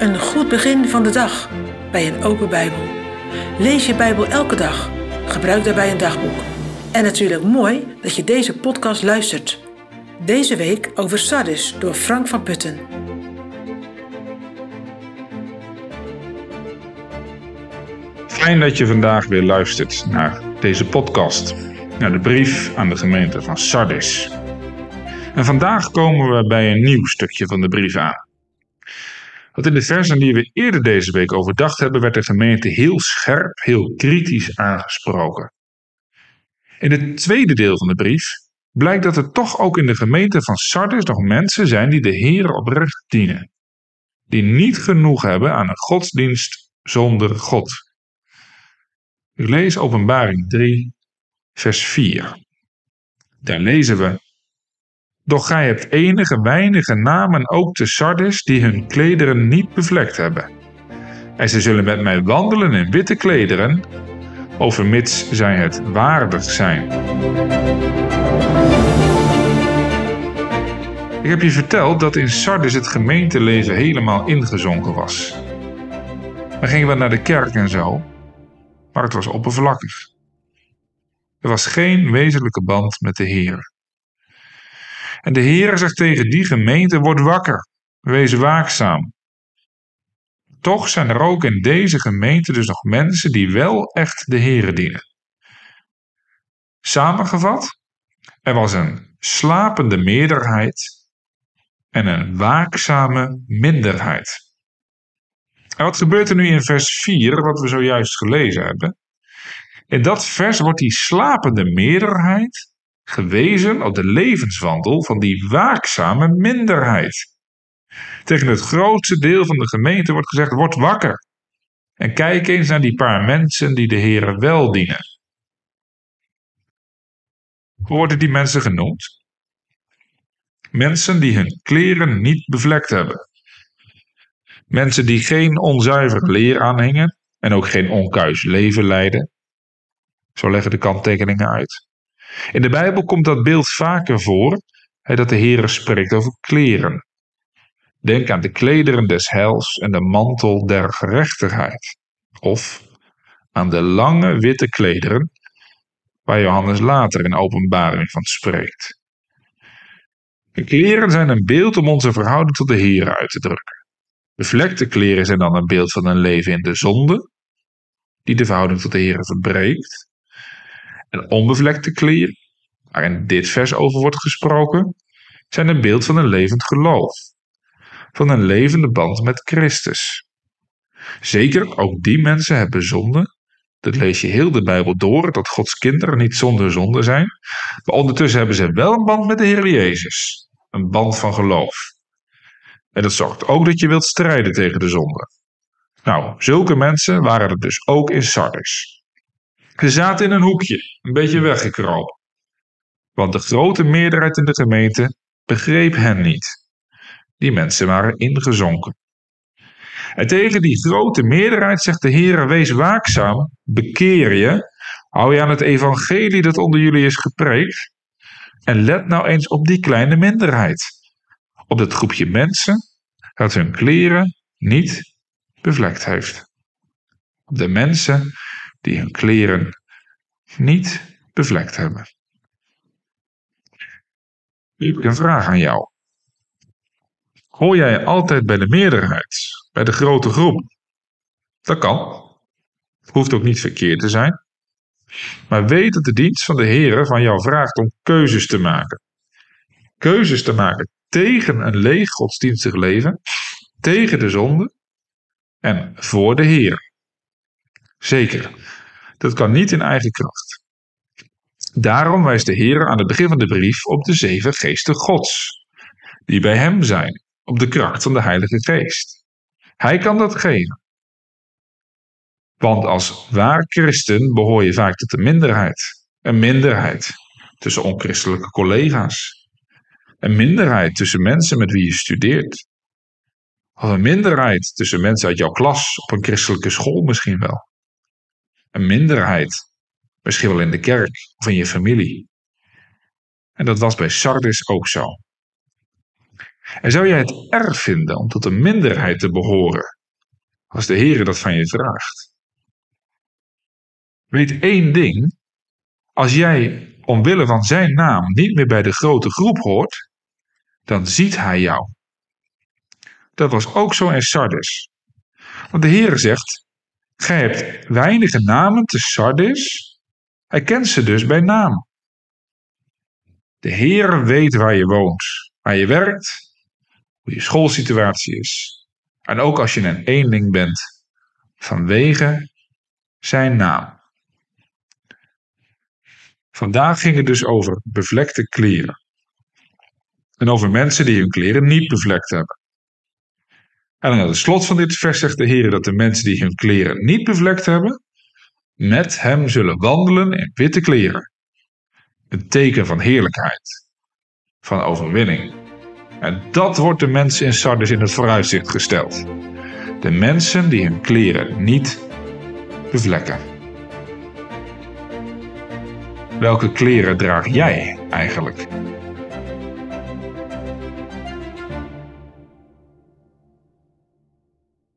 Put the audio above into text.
Een goed begin van de dag bij een open Bijbel. Lees je Bijbel elke dag. Gebruik daarbij een dagboek. En natuurlijk mooi dat je deze podcast luistert. Deze week over Sardis door Frank van Putten. Fijn dat je vandaag weer luistert naar deze podcast, naar de brief aan de gemeente van Sardis. En vandaag komen we bij een nieuw stukje van de brief aan. Want in de versen die we eerder deze week overdacht hebben, werd de gemeente heel scherp, heel kritisch aangesproken. In het tweede deel van de brief blijkt dat er toch ook in de gemeente van Sardis nog mensen zijn die de Heer oprecht dienen. Die niet genoeg hebben aan een godsdienst zonder God. Ik lees Openbaring 3, vers 4. Daar lezen we doch gij hebt enige weinige namen ook te Sardis die hun klederen niet bevlekt hebben. En ze zullen met mij wandelen in witte klederen, overmits zij het waardig zijn. Ik heb je verteld dat in Sardis het gemeenteleven helemaal ingezonken was. Dan gingen we naar de kerk en zo, maar het was oppervlakkig. Er was geen wezenlijke band met de Heer. En de Heer zegt tegen die gemeente: Word wakker, wees waakzaam. Toch zijn er ook in deze gemeente dus nog mensen die wel echt de Heer dienen. Samengevat, er was een slapende meerderheid en een waakzame minderheid. En wat gebeurt er nu in vers 4, wat we zojuist gelezen hebben? In dat vers wordt die slapende meerderheid gewezen op de levenswandel van die waakzame minderheid. Tegen het grootste deel van de gemeente wordt gezegd: word wakker. En kijk eens naar die paar mensen die de Heer wel dienen. Hoe worden die mensen genoemd? Mensen die hun kleren niet bevlekt hebben. Mensen die geen onzuivere leer aanhingen en ook geen onkuis leven leiden. Zo leggen de kanttekeningen uit. In de Bijbel komt dat beeld vaker voor, dat de Heer spreekt over kleren. Denk aan de klederen des heils en de mantel der gerechtigheid. Of aan de lange witte klederen, waar Johannes later in openbaring van spreekt. De kleren zijn een beeld om onze verhouding tot de Heer uit te drukken. Bevlekte kleren zijn dan een beeld van een leven in de zonde, die de verhouding tot de Heer verbreekt. En onbevlekte kleren, waarin dit vers over wordt gesproken, zijn een beeld van een levend geloof, van een levende band met Christus. Zeker, ook die mensen hebben zonde. Dat lees je heel de Bijbel door, dat Gods kinderen niet zonder zonde zijn. Maar ondertussen hebben ze wel een band met de Heer Jezus. Een band van geloof. En dat zorgt ook dat je wilt strijden tegen de zonde. Nou, zulke mensen waren er dus ook in Sardis. Ze zaten in een hoekje, een beetje weggekropen. Want de grote meerderheid in de gemeente begreep hen niet. Die mensen waren ingezonken. En tegen die grote meerderheid zegt de Heer: Wees waakzaam, bekeer je, hou je aan het evangelie dat onder jullie is gepreekt. En let nou eens op die kleine minderheid. Op dat groepje mensen dat hun kleren niet bevlekt heeft. Op de mensen die hun kleren niet bevlekt hebben. Nu heb ik een vraag aan jou. Hoor jij altijd bij de meerderheid, bij de grote groep? Dat kan. Hoeft ook niet verkeerd te zijn. Maar weet dat de dienst van de Heer van jou vraagt om keuzes te maken. Keuzes te maken tegen een leeg godsdienstig leven, tegen de zonde en voor de Heer. Zeker, dat kan niet in eigen kracht. Daarom wijst de Heer aan het begin van de brief op de zeven geesten Gods, die bij Hem zijn, op de kracht van de Heilige Geest. Hij kan dat geven. Want als waar christen behoor je vaak tot de minderheid. Een minderheid tussen onchristelijke collega's. Een minderheid tussen mensen met wie je studeert. Of een minderheid tussen mensen uit jouw klas op een christelijke school misschien wel een minderheid. Misschien wel in de kerk of in je familie. En dat was bij Sardis ook zo. En zou jij het erg vinden om tot een minderheid te behoren, als de Heer dat van je vraagt? Weet één ding, als jij omwille van zijn naam niet meer bij de grote groep hoort, dan ziet hij jou. Dat was ook zo in Sardis. Want de Heer zegt, gij hebt weinige namen te Sardis, hij kent ze dus bij naam. De Heer weet waar je woont, waar je werkt, hoe je schoolsituatie is. En ook als je een eenling bent, vanwege zijn naam. Vandaag ging het dus over bevlekte kleren. En over mensen die hun kleren niet bevlekt hebben. En aan het slot van dit vers zegt de Heer dat de mensen die hun kleren niet bevlekt hebben, met hem zullen wandelen in witte kleren. Een teken van heerlijkheid, van overwinning. En dat wordt de mensen in Sardis in het vooruitzicht gesteld. De mensen die hun kleren niet bevlekken. Welke kleren draag jij eigenlijk?